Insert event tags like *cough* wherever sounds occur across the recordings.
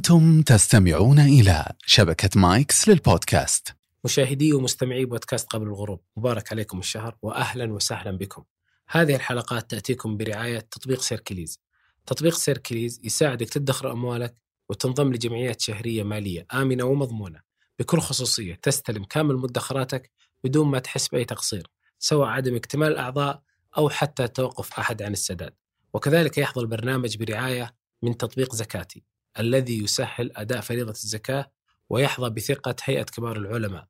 أنتم تستمعون إلى شبكة مايكس للبودكاست. مشاهدي ومستمعي بودكاست قبل الغروب مبارك عليكم الشهر وأهلا وسهلا بكم. هذه الحلقات تأتيكم برعاية تطبيق سيركليز. تطبيق سيركليز يساعدك تدخر أموالك وتنضم لجمعيات شهرية مالية آمنة ومضمونة. بكل خصوصية تستلم كامل مدخراتك بدون ما تحس بأي تقصير سواء عدم اكتمال الأعضاء أو حتى توقف أحد عن السداد. وكذلك يحظى البرنامج برعاية من تطبيق زكاتي. الذي يسهل أداء فريضة الزكاة ويحظى بثقة هيئة كبار العلماء.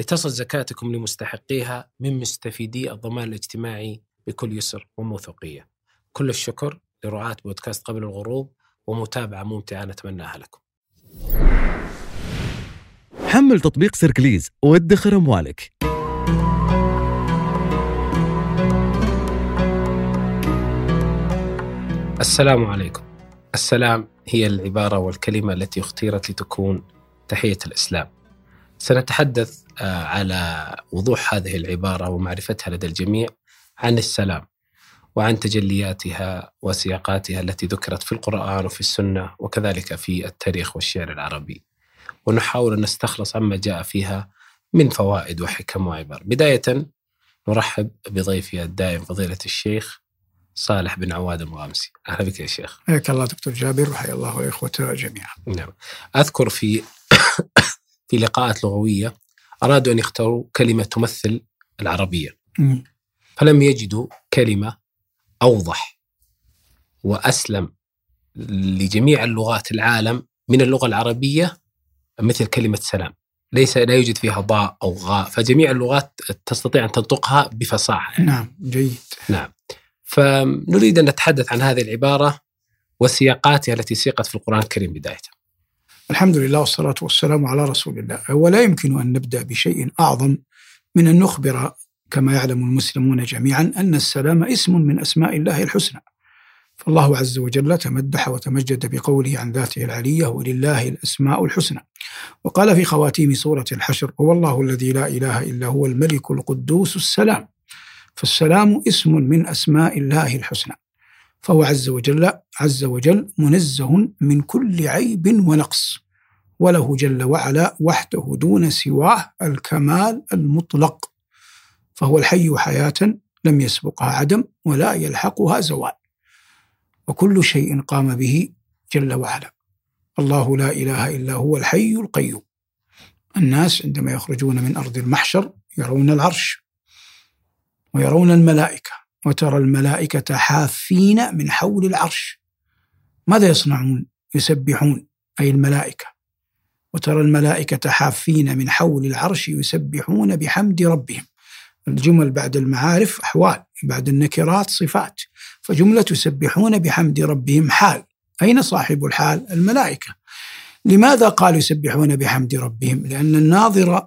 لتصل زكاتكم لمستحقيها من مستفيدي الضمان الاجتماعي بكل يسر وموثوقية. كل الشكر لرعاة بودكاست قبل الغروب ومتابعة ممتعة نتمناها لكم. حمل تطبيق سيركليز وادخر أموالك. السلام عليكم. السلام هي العبارة والكلمة التي اختيرت لتكون تحية الإسلام. سنتحدث آه، على وضوح هذه العبارة ومعرفتها لدى الجميع عن السلام وعن تجلياتها وسياقاتها التي ذكرت في القرآن وفي السنة وكذلك في التاريخ والشعر العربي. ونحاول أن نستخلص عما جاء فيها من فوائد وحكم وعبر. بداية نرحب بضيفي الدائم فضيلة الشيخ صالح بن عواد المغامسي. أهلا بك يا شيخ. حياك الله دكتور جابر وحيا الله الإخوة جميعا. نعم. أذكر في *coughs* في لقاءات لغوية أرادوا أن يختاروا كلمة تمثل العربية. مم. فلم يجدوا كلمة أوضح وأسلم لجميع اللغات العالم من اللغة العربية مثل كلمة سلام. ليس لا يوجد فيها ضاء أو غاء فجميع اللغات تستطيع أن تنطقها بفصاحة. نعم جيد. نعم. فنريد أن نتحدث عن هذه العبارة وسياقاتها التي سيقت في القرآن الكريم بداية. الحمد لله والصلاة والسلام على رسول الله. ولا يمكن أن نبدأ بشيء أعظم من أن نخبر كما يعلم المسلمون جميعا أن السلام اسم من أسماء الله الحسنى. فالله عز وجل تمدح وتمجد بقوله عن ذاته العلية ولله الأسماء الحسنى. وقال في خواتيم سورة الحشر هو الله الذي لا إله إلا هو الملك القدوس السلام. فالسلام اسم من أسماء الله الحسنى. فهو عز وجل عز وجل منزه من كل عيب ونقص وله جل وعلا وحده دون سواه الكمال المطلق. فهو الحي حياة لم يسبقها عدم ولا يلحقها زوال. وكل شيء قام به جل وعلا. الله لا إله إلا هو الحي القيوم. الناس عندما يخرجون من أرض المحشر يرون العرش. ويرون الملائكة وترى الملائكة حافين من حول العرش ماذا يصنعون؟ يسبحون أي الملائكة وترى الملائكة حافين من حول العرش يسبحون بحمد ربهم الجمل بعد المعارف أحوال بعد النكرات صفات فجملة يسبحون بحمد ربهم حال أين صاحب الحال؟ الملائكة لماذا قال يسبحون بحمد ربهم؟ لأن الناظر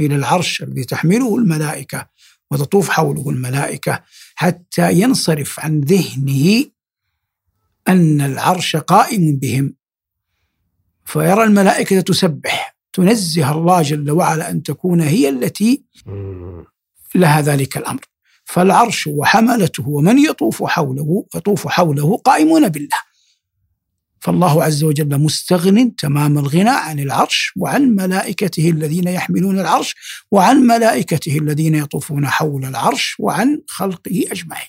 إلى العرش الذي تحمله الملائكة وتطوف حوله الملائكة حتى ينصرف عن ذهنه أن العرش قائم بهم. فيرى الملائكة تسبح تنزه الله جل وعلا أن تكون هي التي لها ذلك الأمر. فالعرش وحملته ومن يطوف حوله يطوف حوله قائمون بالله. فالله عز وجل مستغن تمام الغنى عن العرش وعن ملائكته الذين يحملون العرش وعن ملائكته الذين يطوفون حول العرش وعن خلقه أجمعين.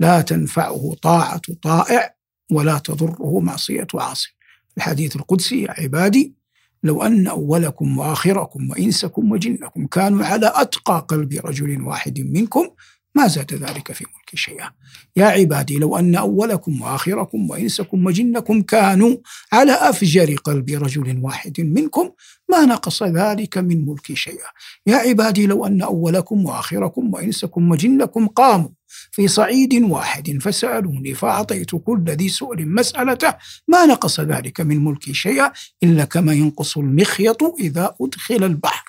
لا تنفعه طاعة طائع ولا تضره معصية عاصي. الحديث القدسي يا عبادي لو أن أولكم وآخركم وإنسكم وجنكم كانوا على أتقى قلب رجل واحد منكم ما زاد ذلك في ملكي شيئا. يا عبادي لو أن أولكم وآخركم وإنسكم وجنكم كانوا على أفجر قلب رجل واحد منكم ما نقص ذلك من ملكي شيئا. يا عبادي لو أن أولكم وآخركم وإنسكم وجنكم قاموا في صعيد واحد فسألوني فأعطيت كل ذي سؤل مسألته ما نقص ذلك من ملكي شيئا؟ إلا كما ينقص المخيط إذا أدخل البحر.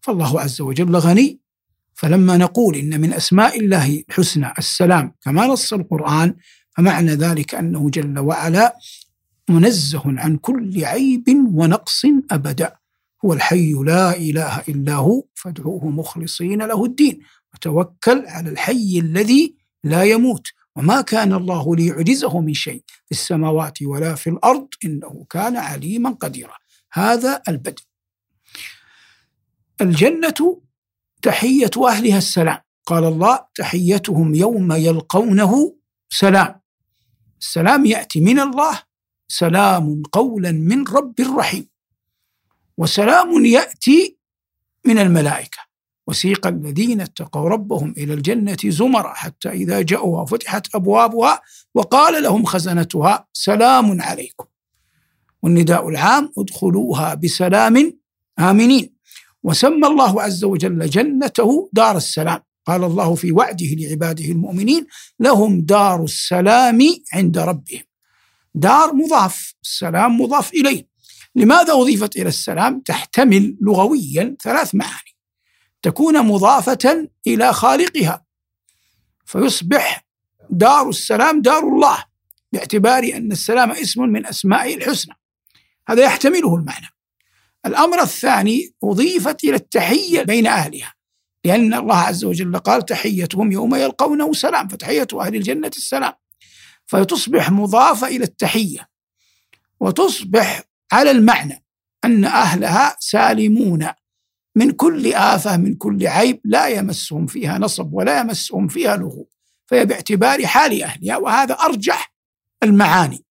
فالله عز وجل غني فلما نقول إن من أسماء الله الحسنى السلام كما نص القرآن فمعنى ذلك أنه جل وعلا منزه عن كل عيب ونقص أبدا. هو الحي لا إله إلا هو فادعوه مخلصين له الدين. وتوكل على الحي الذي لا يموت. وما كان الله ليعجزه من شيء في السماوات ولا في الأرض إنه كان عليما قديرا. هذا البدء. الجنة تحية أهلها السلام. قال الله تحيتهم يوم يلقونه سلام. السلام يأتي من الله سلام قولا من رب رحيم. وسلام يأتي من الملائكة. وسيق الذين اتقوا ربهم إلى الجنة زمرا حتى إذا جاءوها فتحت أبوابها وقال لهم خزنتها سلام عليكم. والنداء العام ادخلوها بسلام آمنين. وسمى الله عز وجل جنته دار السلام. قال الله في وعده لعباده المؤمنين لهم دار السلام عند ربهم. دار مضاف السلام مضاف إليه. لماذا أضيفت إلى السلام؟ تحتمل لغويا ثلاث معاني. تكون مضافة إلى خالقها. فيصبح دار السلام دار الله باعتبار أن السلام اسم من اسمائه الحسنى. هذا يحتمله المعنى. الأمر الثاني أضيفت إلى التحية بين أهلها لأن الله عز وجل قال تحيتهم يوم يلقونه سلام فتحية أهل الجنة السلام. فتصبح مضافه إلى التحية وتصبح على المعنى أن أهلها سالمون من كل آفة من كل عيب لا يمسهم فيها نصب ولا يمسهم فيها لغو فهي باعتبار حال أهلها وهذا أرجح المعاني.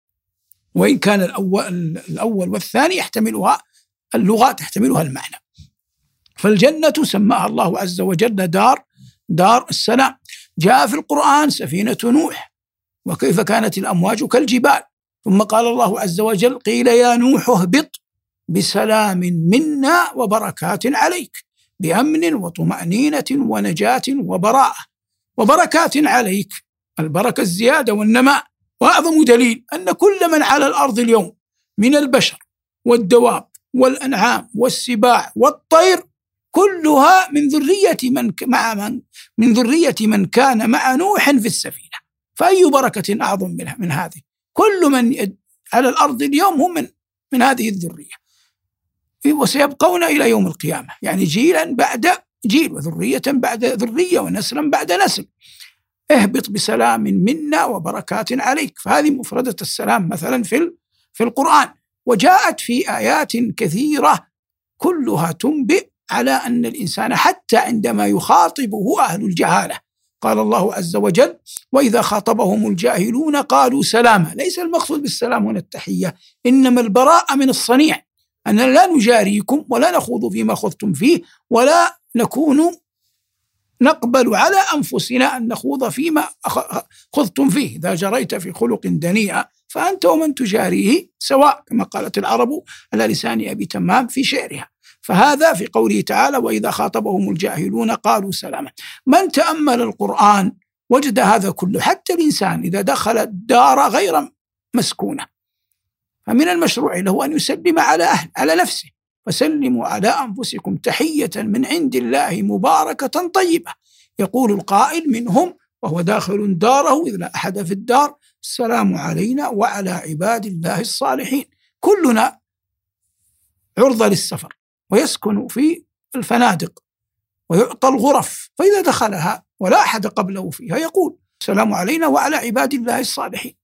وإن كان الأول, الأول والثاني يحتملها اللغة تحتملها المعنى. فالجنة سماها الله عز وجل دار دار السلام جاء في القرآن سفينة نوح. وكيف كانت الأمواج كالجبال. ثم قال الله عز وجل قيل يا نوح اهبط بسلام منا وبركات عليك بأمن وطمأنينة ونجاة وبراءة. وبركات عليك البركة الزيادة والنماء. واعظم دليل أن كل من على الأرض اليوم من البشر والدواب والأنعام والسباع والطير كلها من ذرية من مع من من ذرية من كان مع نوح في السفينة. فأي بركة أعظم من من هذه؟ كل من على الأرض اليوم هم من من هذه الذرية. وسيبقون إلى يوم القيامة. يعني جيلا بعد جيل وذرية بعد ذرية ونسلا بعد نسل. اهبط بسلام منا وبركات عليك. فهذه مفردة السلام مثلا في في القرآن. وجاءت في آيات كثيرة كلها تنبئ على أن الإنسان حتى عندما يخاطبه أهل الجهالة قال الله عز وجل وإذا خاطبهم الجاهلون قالوا سلاما ليس المقصود بالسلام هنا التحية إنما البراءة من الصنيع أننا لا نجاريكم ولا نخوض فيما خضتم فيه ولا نكون نقبل على أنفسنا أن نخوض فيما خضتم فيه. إذا جريت في خلق دنيئة فأنت ومن تجاريه سواء كما قالت العرب على لسان أبي تمام في شعرها. فهذا في قوله تعالى وإذا خاطبهم الجاهلون قالوا سلاما. من تأمل القرآن وجد هذا كله حتى الإنسان إذا دخل الدار غير مسكونة. فمن المشروع له أن يسلم على أهل على نفسه. فسلموا على أنفسكم تحية من عند الله مباركة طيبة. يقول القائل منهم وهو داخل داره إذ لا أحد في الدار السلام علينا وعلى عباد الله الصالحين. كلنا عرضة للسفر ويسكن في الفنادق ويعطى الغرف فإذا دخلها ولا أحد قبله فيها يقول السلام علينا وعلى عباد الله الصالحين.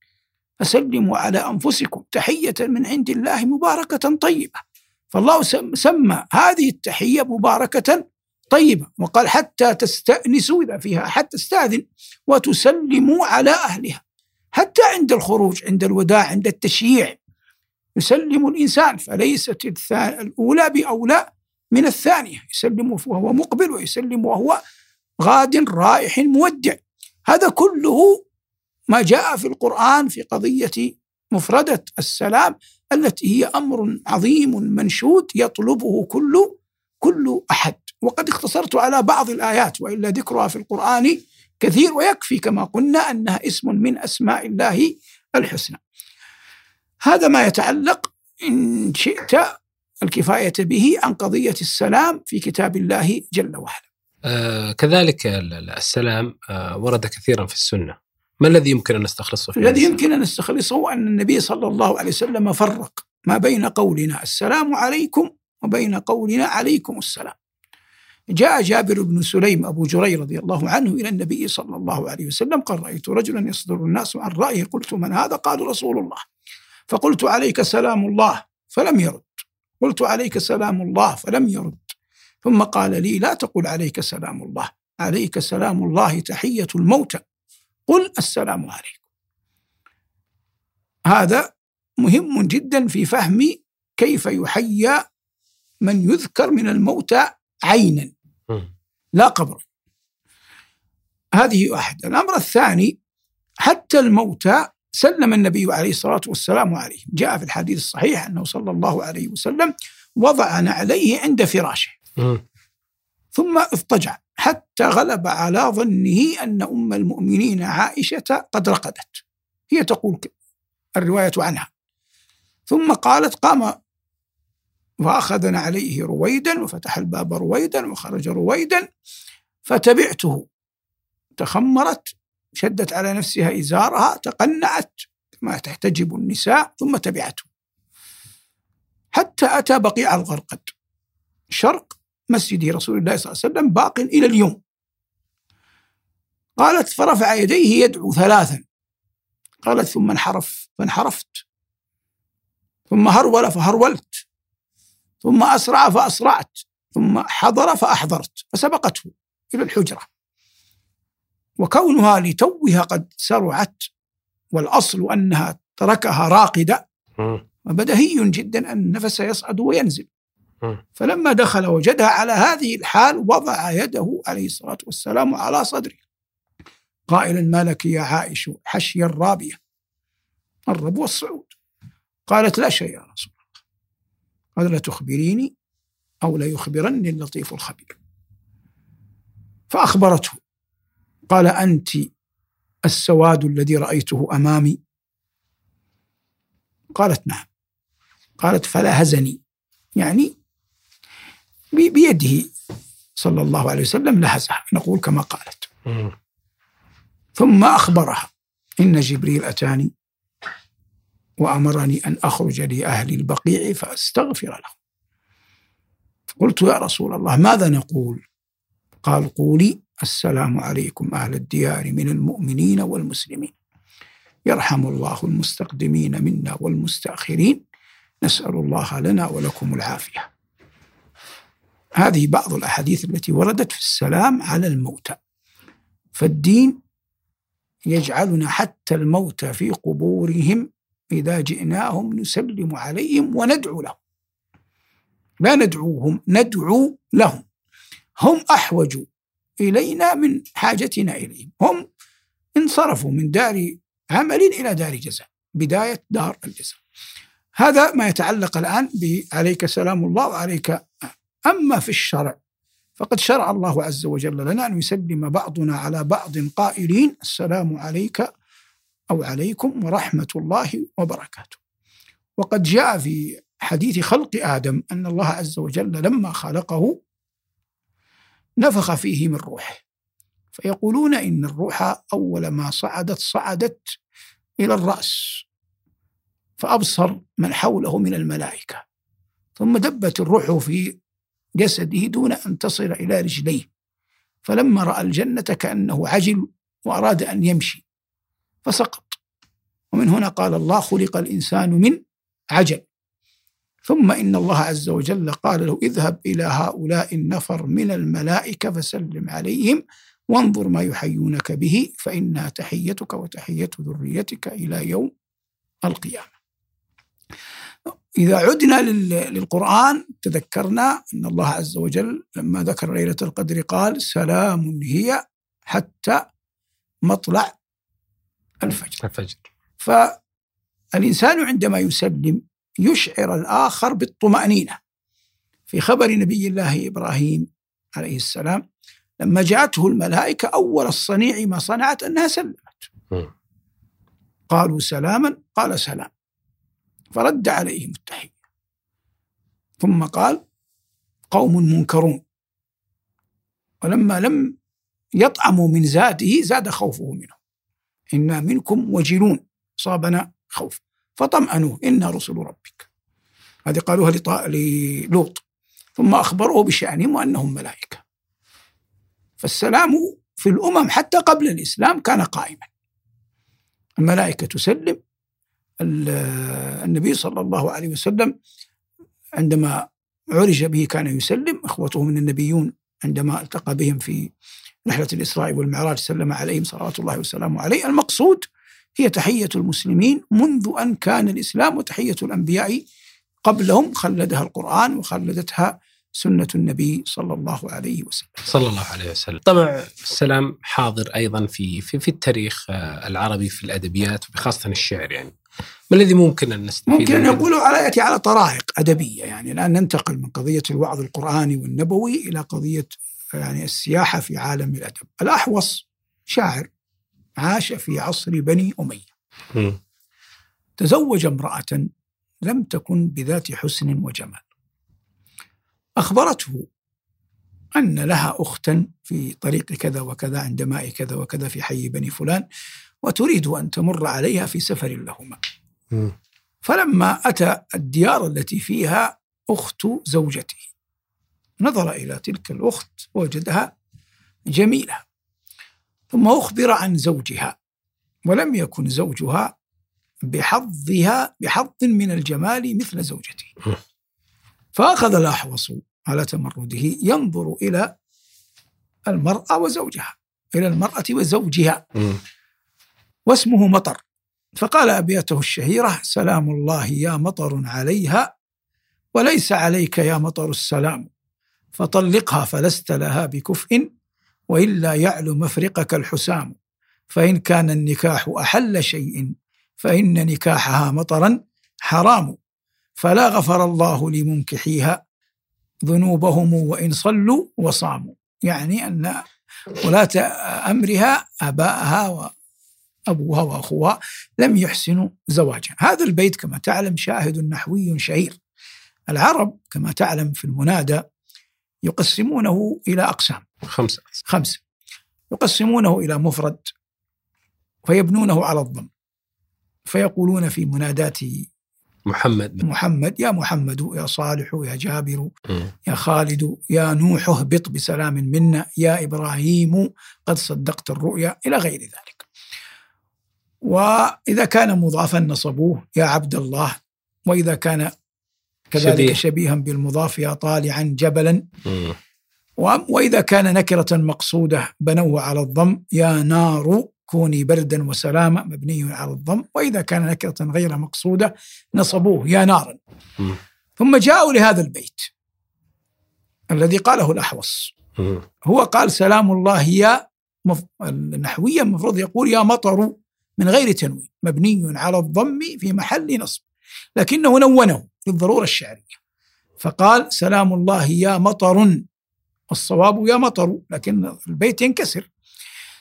فسلموا على أنفسكم تحية من عند الله مباركة طيبة. فالله سمى هذه التحية مباركة طيبة وقال حتى تستأنسوا إذا فيها حتى تستأذن وتسلموا على أهلها. حتى عند الخروج عند الوداع عند التشييع. يسلم الإنسان فليست الأولى بأولى من الثانية. يسلم وهو مقبل ويسلم وهو غاد رائح مودع. هذا كله ما جاء في القرآن في قضية مفردة السلام التي هي أمر عظيم منشود يطلبه كل كل أحد. وقد اختصرت على بعض الآيات وإلا ذكرها في القرآن كثير ويكفي كما قلنا أنها اسم من أسماء الله الحسنى. هذا ما يتعلق إن شئت الكفاية به عن قضية السلام في كتاب الله جل وعلا. آه كذلك السلام آه ورد كثيرا في السنة. ما الذي يمكن أن نستخلصه؟ الذي يمكن أن نستخلصه أن النبي صلى الله عليه وسلم فرق ما بين قولنا السلام عليكم وبين قولنا عليكم السلام. جاء جابر بن سليم أبو جري رضي الله عنه إلى النبي صلى الله عليه وسلم قال رأيت رجلا يصدر الناس عن رأيه. قلت من هذا؟ قال رسول الله. فقلت عليك سلام الله. فلم يرد. قلت عليك سلام الله. فلم يرد. ثم قال لي لا تقل عليك سلام الله. عليك سلام الله تحية الموتى. قل السلام عليكم. هذا مهم جدا في فهم كيف يحيى من يذكر من الموتى عينا. لا قبرا هذه واحد الأمر الثاني حتى الموتى سلم النبي عليه الصلاة والسلام عليه. جاء في الحديث الصحيح أنه صلى الله عليه وسلم وضع نعليه عند فراشه. ثم اضطجع. حتى غلب على ظنه أن أم المؤمنين عائشة قد رقدت. هي تقول الرواية عنها. ثم قالت قام فأخذنا عليه رويدا وفتح الباب رويدا وخرج رويدا فتبعته. تخمرت شدت على نفسها إزارها تقنعت كما تحتجب النساء ثم تبعته. حتى أتى بقيع الغرقد. شرق مسجد رسول الله صلى الله عليه وسلم باق إلى اليوم. قالت فرفع يديه يدعو ثلاثا. قالت ثم انحرف. فانحرفت. ثم هرول فهرولت. ثم أسرع فأسرعت ثم حضر فأحضرت فسبقته إلى الحجرة. وكونها لتوها قد سرعت والأصل أنها تركها راقدة وبدهي جدا أن النفس يصعد وينزل. فلما دخل وجدها على هذه الحال وضع يده عليه الصلاة والسلام على صدره. قائلا ما لك يا عائش حشي الرابية الرب والصعود. قالت لا شيء يا رسول قال لا تخبريني أو لا يخبرني اللطيف الخبير. فأخبرته قال أنت السواد الذي رأيته أمامي؟ قالت نعم. قالت فلا هزني يعني بيده صلى الله عليه وسلم لهزها نقول كما قالت. ثم أخبرها إن جبريل أتاني وأمرني أن أخرج لأهل البقيع فأستغفر لهم. قلت يا رسول الله ماذا نقول؟ قال قولي السلام عليكم أهل الديار من المؤمنين والمسلمين. يرحم الله المستقدمين منا والمستأخرين. نسأل الله لنا ولكم العافية. هذه بعض الأحاديث التي وردت في السلام على الموتى. فالدين يجعلنا حتى الموتى في قبورهم إذا جئناهم نسلم عليهم وندعو لهم. لا ندعوهم ندعو لهم. هم أحوج إلينا من حاجتنا إليهم. هم انصرفوا من دار عمل إلى دار جزاء بداية دار الجزاء. هذا ما يتعلق الآن عليك سلام الله وعليك. أما في الشرع فقد شرع الله عز وجل لنا أن يسلم بعضنا على بعض قائلين السلام عليك أو عليكم ورحمة الله وبركاته. وقد جاء في حديث خلق آدم أن الله عز وجل لما خلقه نفخ فيه من روحه. فيقولون إن الروح أول ما صعدت صعدت إلى الرأس فأبصر من حوله من الملائكة. ثم دبت الروح في جسده دون أن تصل إلى رجليه. فلما رأى الجنة كأنه عجل وأراد أن يمشي. فسقط. ومن هنا قال الله خلق الإنسان من عجل. ثم إن الله عز وجل قال له اذهب إلى هؤلاء النفر من الملائكة فسلم عليهم وانظر ما يحيونك به فإنها تحيتك وتحية ذريتك إلى يوم القيامة. إذا عدنا للقرآن تذكرنا أن الله عز وجل لما ذكر ليلة القدر قال سلام هي حتى مطلع الفجر. الفجر. فالإنسان عندما يسلم يشعر الآخر بالطمأنينة. في خبر نبي الله إبراهيم عليه السلام لما جاءته الملائكة أول الصنيع ما صنعت أنها سلمت. قالوا سلاما قال سلام. فرد عليهم التحية. ثم قال قوم منكرون. ولما لم يطعموا من زاده زاد خوفه منهم. إنا منكم وجلون صابنا خوف. فطمأنوه إنا رسل ربك. هذه قالوها للوط. ثم أخبروه بشأنهم وأنهم ملائكة. فالسلام في الأمم حتى قبل الإسلام كان قائما. الملائكة تسلم. النبي صلى الله عليه وسلم عندما عرج به كان يسلم إخوته من النبيون عندما التقى بهم في رحله الإسراء والمعراج سلم عليهم صلوات الله وسلامه عليه. المقصود هي تحية المسلمين منذ أن كان الإسلام وتحية الأنبياء قبلهم خلدها القرآن وخلدتها سنة النبي صلى الله عليه وسلم. صلى الله عليه وسلم. طبعا السلام حاضر أيضا في في, في التاريخ آه، العربي في الأدبيات وخاصة الشعر يعني. ما الذي ممكن أن نستفيد ممكن أن يقول على يأتي على طرائق أدبية يعني الآن ننتقل من قضية الوعظ القرآني والنبوي إلى قضية يعني السياحة في عالم الأدب. الأحوص شاعر عاش في عصر بني أمية. تزوج امرأة لم تكن بذات حسن وجمال. أخبرته أن لها أختا في طريق كذا وكذا عند ماء كذا وكذا في حي بني فلان وتريد أن تمر عليها في سفر لهما. فلما أتى الديار التي فيها أخت زوجته نظر إلى تلك الأخت وجدها جميلة. ثم أخبر عن زوجها ولم يكن زوجها بحظها بحظ من الجمال مثل زوجته فأخذ الأحوص على تمرده ينظر إلى المرأة وزوجها إلى المرأة وزوجها. واسمه مطر. فقال أبياته الشهيرة سلام الله يا مطر عليها وليس عليك يا مطر السلام. فطلقها فلست لها بكفء وإلا يعلو مفرقك الحسام. فإن كان النكاح أحل شيء فإن نكاحها مطرا حرام. فلا غفر الله لمنكحيها ذنوبهم وإن صلوا وصاموا. يعني أن ولاة أمرها أباءها وأبوها وأخوها لم يحسنوا زواجها هذا البيت كما تعلم شاهد نحوي شهير. العرب كما تعلم في المنادى يقسمونه إلى أقسام. خمسة خمسة يقسمونه إلى مفرد فيبنونه على الضم. فيقولون في منادات محمد. محمد يا محمد يا صالح يا جابر يا خالد يا نوح اهبط بسلام منا يا إبراهيم قد صدقت الرؤيا. إلى غير ذلك. وإذا كان مضافا نصبوه يا عبد الله. وإذا كان كذلك شبيه. شبيها بالمضاف يا طالعا جبلا. وإذا كان نكرة مقصودة بنوه على الضم يا نار كوني بردا وسلاما مبني على الضم. وإذا كان نكرة غير مقصودة نصبوه يا نارا ثم جاءوا لهذا البيت. الذي قاله الأحوص. هو قال سلام الله يا مف... النحوية المفروض يقول يا مطر من غير تنوين مبني على الضم في محل نصب. لكنه نونه. للضرورة الشعرية. فقال سلام الله يا مطر. والصواب يا مطر لكن البيت ينكسر.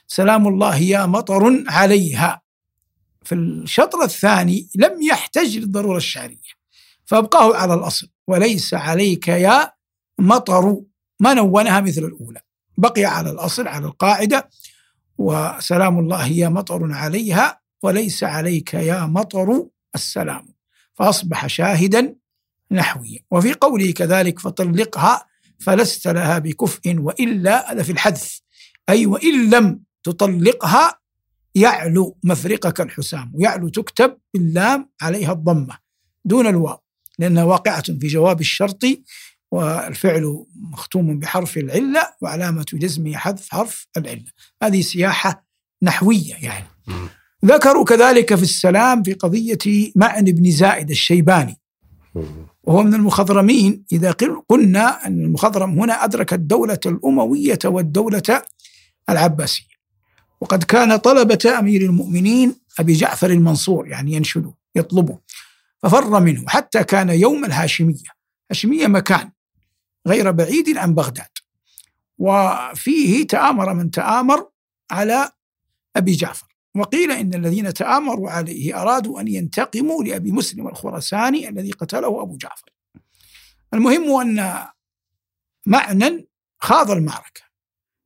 سلام الله يا مطر عليها. في الشطر الثاني لم يحتج للضرورة الشعرية. فأبقاه على الأصل وليس عليك يا مطر. ما نونها مثل الأولى. بقي على الأصل على القاعدة وسلام الله يا مطر عليها. وليس عليك يا مطر. السلام. فأصبح شاهدا نحويا. وفي قوله كذلك فطلقها فلست لها بكفء وإلا هذا في الحذف أي وإن لم تطلقها يعلو مفرقك الحسام يعلو تكتب باللام عليها الضمة دون الواو لأنها واقعة في جواب الشرط والفعل مختوم بحرف العلة وعلامة جزمه حذف حرف العلة. هذه سياحة نحوية يعني. ذكروا كذلك في السلام في قضية معن بن زائد الشيباني. وهو من المخضرمين. إذا قلنا أن المخضرم هنا أدرك الدولة الأموية والدولة العباسية. وقد كان طلبة أمير المؤمنين أبي جعفر المنصور يعني ينشده يطلبه ففر منه حتى كان يوم الهاشمية. هاشمية مكان غير بعيد عن بغداد. وفيه تآمر من تآمر على أبي جعفر. وقيل إن الذين تآمروا عليه أرادوا أن ينتقموا لأبي مسلم الخراساني الذي قتله أبو جعفر. المهم أن معنى خاض المعركة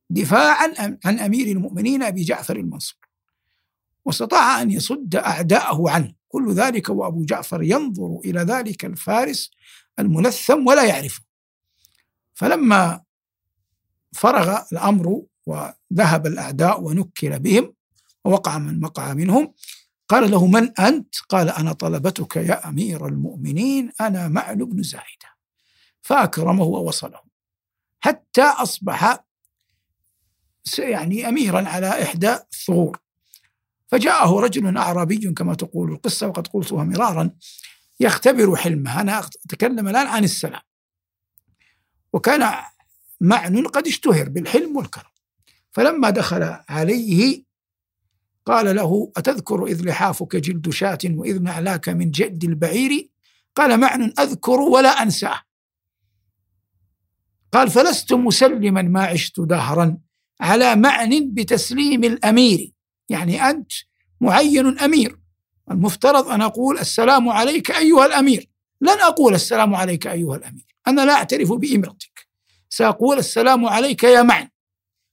دفاعا عن أمير المؤمنين أبي جعفر المنصور. واستطاع أن يصد أعداءه عنه. كل ذلك وأبو جعفر ينظر إلى ذلك الفارس الملثم ولا يعرفه. فلما فرغ الأمر وذهب الأعداء ونكل بهم ووقع من وقع منهم. قال له من أنت؟ قال أنا طلبتك يا أمير المؤمنين أنا معن بن زايدة فأكرمه ووصله. حتى أصبح يعني أميرا على إحدى الثغور. فجاءه رجل أعرابي كما تقول القصة وقد قلتها مرارا يختبر حلمه. أنا أتكلم الآن عن السلام. وكان معن قد اشتهر بالحلم والكرم. فلما دخل عليه قال له أتذكر إذ لحافك جلد شاة وإذ نعلاك من جد البعير؟ قال معن أذكر ولا أنساه. قال فلست مسلما ما عشت دهرا على معن بتسليم الأمير. يعني أنت معين أمير. المفترض أن أقول السلام عليك أيها الأمير. لن أقول السلام عليك أيها الأمير. أنا لا أعترف بإمرتك. سأقول السلام عليك يا معن.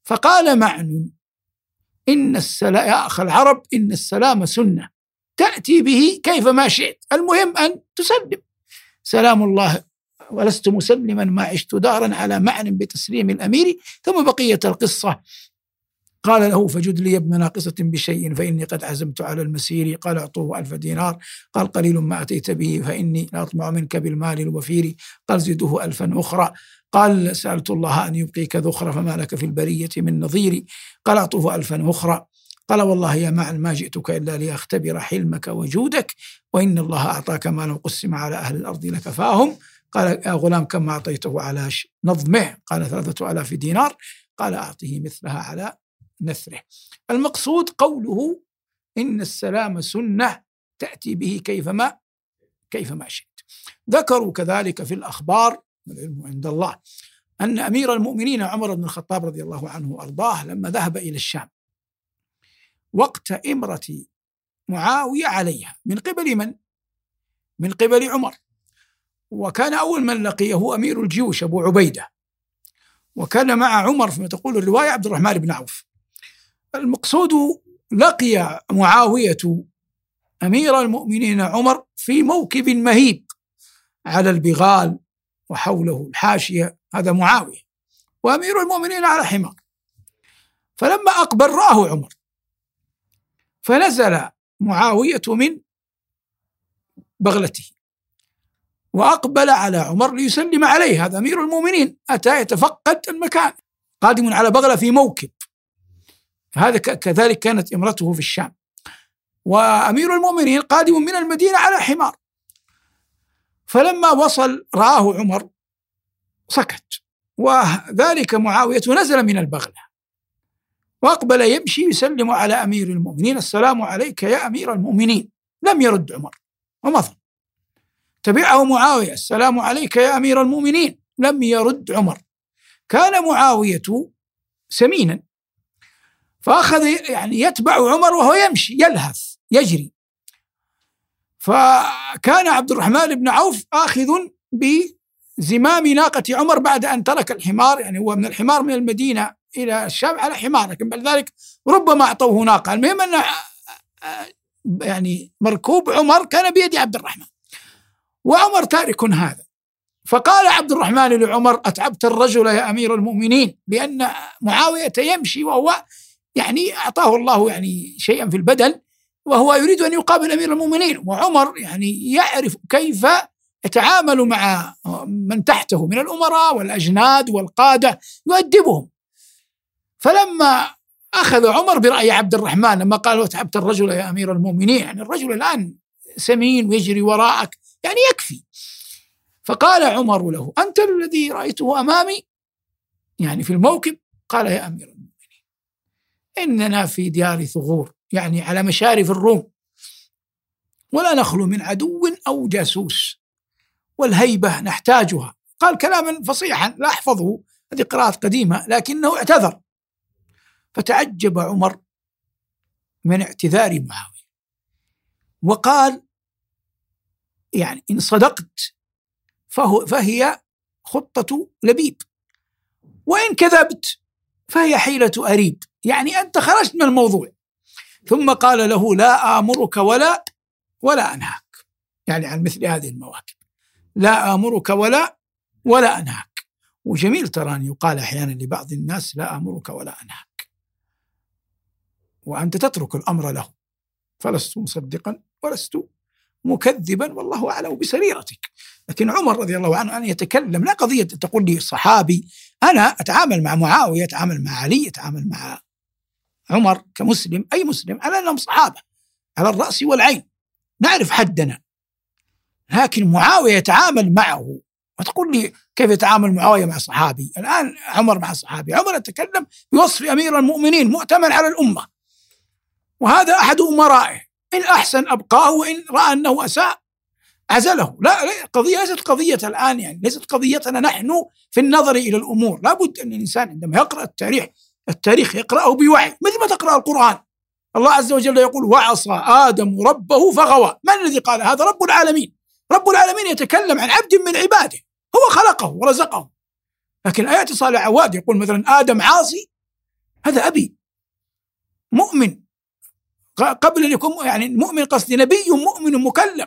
فقال معن إن السلام يا أخ العرب إن السلام سنة. تأتي به كيفما شئت. المهم أن تسلم. سلام الله ولست مسلما ما عشت دارا على معنى بتسليم الأمير. ثم بقية القصة. قال له فجد لي ابن ناقصة بشيء فإني قد عزمت على المسير. قال أعطوه ألف دينار. قال قليل ما أتيت به فإني لا أطمع منك بالمال الوفير. قال زده ألفا أخرى. قال سألت الله أن يبقيك ذخر فما لك في البرية من نظير. قال أعطوه ألفا أخرى. قال والله يا معن ما جئتك إلا لأختبر حلمك وجودك وإن الله أعطاك ما لو قسم على أهل الأرض لكفاهم. قال يا غلام كم أعطيته على نظمه. قال ثلاثة ألاف دينار. قال أعطيه مثلها على نثره. المقصود قوله إن السلام سنة تأتي به كيفما كيفما شئت. ذكروا كذلك في الأخبار والعلم عند الله. أن أمير المؤمنين عمر بن الخطاب رضي الله عنه وأرضاه لما ذهب إلى الشام. وقت إمرة معاوية عليها. من قبل من؟ من قبل عمر. وكان أول من لقيه أمير الجيوش أبو عبيدة. وكان مع عمر فيما تقول الرواية عبد الرحمن بن عوف. المقصود لقي معاوية أمير المؤمنين عمر في موكب مهيب على البغال وحوله الحاشية هذا معاوية وأمير المؤمنين على حمار. فلما أقبل رآه عمر فنزل معاوية من بغلته وأقبل على عمر ليسلم عليه هذا أمير المؤمنين. أتى يتفقد المكان قادم على بغلة في موكب. هذا كذلك كانت امرته في الشام. وأمير المؤمنين قادم من المدينة على حمار. فلما وصل رآه عمر سكت وذلك معاوية نزل من البغلة وأقبل يمشي يسلم على أمير المؤمنين السلام عليك يا أمير المؤمنين. لم يرد عمر ومضى. تبعه معاوية السلام عليك يا أمير المؤمنين. لم يرد عمر. كان معاوية سمينا فأخذ يعني يتبع عمر وهو يمشي يلهث يجري. فكان عبد الرحمن بن عوف آخذ بزمام ناقة عمر بعد أن ترك الحمار يعني هو من الحمار من المدينة إلى الشام على حمار لكن بعد ذلك ربما أعطوه ناقة. المهم أن يعني مركوب عمر كان بيد عبد الرحمن وعمر تارك هذا. فقال عبد الرحمن لعمر أتعبت الرجل يا أمير المؤمنين لأن معاوية يمشي وهو يعني أعطاه الله يعني شيئا في البدن وهو يريد أن يقابل أمير المؤمنين. وعمر يعني يعرف كيف يتعامل مع من تحته من الأمراء والأجناد والقادة يؤدبهم. فلما أخذ عمر برأي عبد الرحمن لما قال وتعبت الرجل يا أمير المؤمنين يعني الرجل الآن سمين ويجري وراءك يعني يكفي. فقال عمر له أنت الذي رأيته أمامي؟ يعني في الموكب؟ قال يا أمير المؤمنين إننا في ديار ثغور. يعني على مشارف الروم. ولا نخلو من عدو أو جاسوس. والهيبة نحتاجها. قال كلاما فصيحا لا أحفظه هذه قراءة قديمة لكنه اعتذر. فتعجب عمر من اعتذار معاوية. وقال يعني إن صدقت فهو فهي خطة لبيب. وإن كذبت فهي حيلة أريب. يعني أنت خرجت من الموضوع. ثم قال له لا آمرك ولا ولا أنهاك. يعني عن مثل هذه المواكب. لا آمرك ولا ولا أنهاك. وجميل ترى أن يقال أحيانا لبعض الناس لا أمرك ولا أنهاك. وأنت تترك الأمر له. فلست مصدقا ولست مكذبا والله أعلم بسريرتك. لكن عمر رضي الله عنه أن يتكلم لا قضية تقول لي صحابي أنا أتعامل مع معاوية أتعامل مع علي أتعامل مع عمر كمسلم أي مسلم على أنهم صحابة على الرأس والعين. نعرف حدنا. لكن معاوية يتعامل معه وتقول لي كيف يتعامل معاوية مع صحابي؟ الآن عمر مع صحابي. عمر يتكلم بوصف أمير المؤمنين مؤتمن على الأمة. وهذا أحد أمرائه. إن أحسن أبقاه وإن رأى أنه أساء عزله. لا, قضية ليست قضية الآن يعني ليست قضيتنا نحن في النظر إلى الأمور. لابد أن الإنسان عندما يقرأ التاريخ التاريخ يقرأه بوعي. مثل ما تقرأ القرآن. الله عز وجل يقول وعصى آدم ربه فغوى. من الذي قال هذا؟ رب العالمين. رب العالمين يتكلم عن عبد من عباده. هو خلقه ورزقه. لكن آيات صالح عواد يقول مثلا آدم عاصي؟ هذا أبي. مؤمن. قبل أن يكون يعني مؤمن قصدي نبي مؤمن مكلم.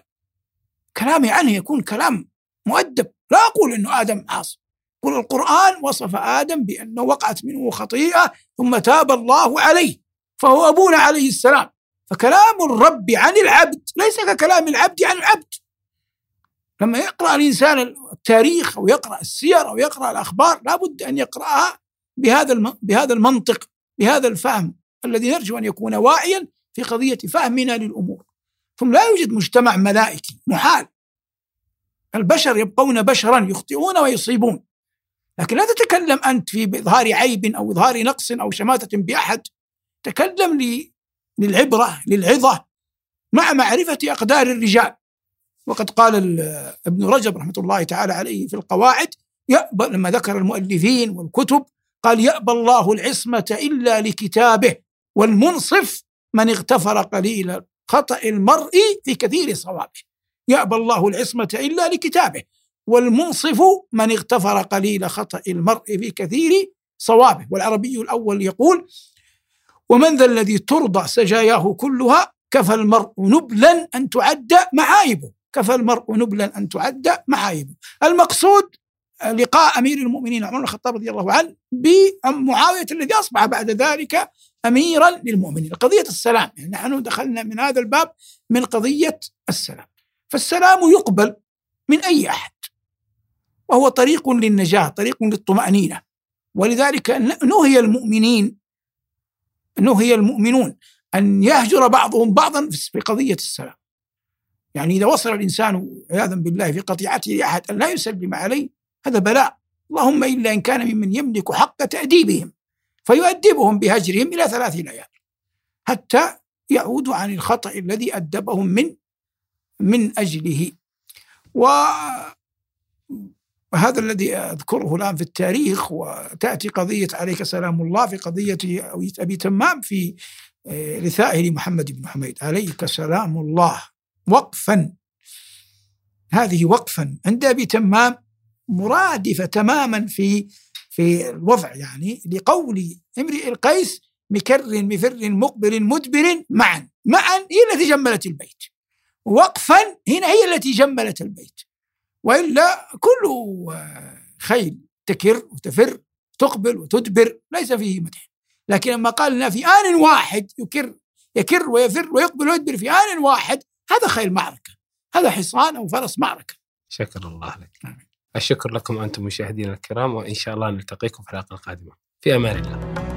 كلامي عنه يكون كلام مؤدب. لا أقول أنه آدم عاصي. القرآن وصف آدم بأنه وقعت منه خطيئة ثم تاب الله عليه فهو أبونا عليه السلام. فكلام الرب عن العبد ليس ككلام العبد عن العبد. لما يقرأ الإنسان التاريخ أو يقرأ السير أو يقرأ الأخبار لابد أن يقرأها بهذا بهذا المنطق بهذا الفهم الذي نرجو أن يكون واعيا في قضية فهمنا للأمور. ثم لا يوجد مجتمع ملائكي محال. البشر يبقون بشرا يخطئون ويصيبون. لكن لا تتكلم أنت في إظهار عيب أو إظهار نقص أو شماتة بأحد. تكلم للعبرة للعظة مع معرفة أقدار الرجال. وقد قال ابن رجب رحمة الله تعالى عليه في القواعد يأبى لما ذكر المؤلفين والكتب قال يأبى الله العصمة إلا لكتابه والمنصف من اغتفر قليل خطأ المرء في كثير صوابه. يأبى الله العصمة إلا لكتابه. والمنصف من اغتفر قليل خطأ المرء في كثير صوابه. والعربي الأول يقول ومن ذا الذي ترضى سجاياه كلها كفى المرء نبلا أن تعد معايبه. كفى المرء نبلا أن تعد معايبه. المقصود لقاء أمير المؤمنين عمر بن الخطاب رضي الله عنه بمعاوية الذي أصبح بعد ذلك أميرا للمؤمنين. قضية السلام يعني نحن دخلنا من هذا الباب من قضية السلام. فالسلام يقبل من أي أحد. وهو طريق للنجاة طريق للطمأنينة. ولذلك نهي المؤمنين نهي المؤمنون أن يهجر بعضهم بعضا في قضية السلام. يعني إذا وصل الإنسان عياذا بالله في قطيعته لأحد أن لا يسلم عليه هذا بلاء. اللهم إلا إن كان ممن يملك حق تأديبهم فيؤدبهم بهجرهم إلى ثلاث ليال. حتى يعودوا عن الخطأ الذي أدبهم من من أجله. و وهذا الذي أذكره الآن في التاريخ وتأتي قضية عليك سلام الله في قضية أبي تمام في آه، رثائه لمحمد بن حميد. عليك سلام الله. وقفا. هذه وقفا. عند أبي تمام مرادفة تماما في في الوضع يعني لقول امرئ القيس مكر مفر مقبل مدبر معا معا هي التي جملت البيت. وقفا هنا هي التي جملت البيت. وإلا كل خيل تكر وتفر تقبل وتدبر ليس فيه مدح. لكن لما قال لنا في آن واحد يكر يكر ويفر ويقبل ويدبر في آن واحد هذا خيل معركة. هذا حصان أو فرس معركة. شكر الله لك. الشكر لكم أنتم مشاهدينا الكرام وإن شاء الله نلتقيكم في الحلقة القادمة. في أمان الله.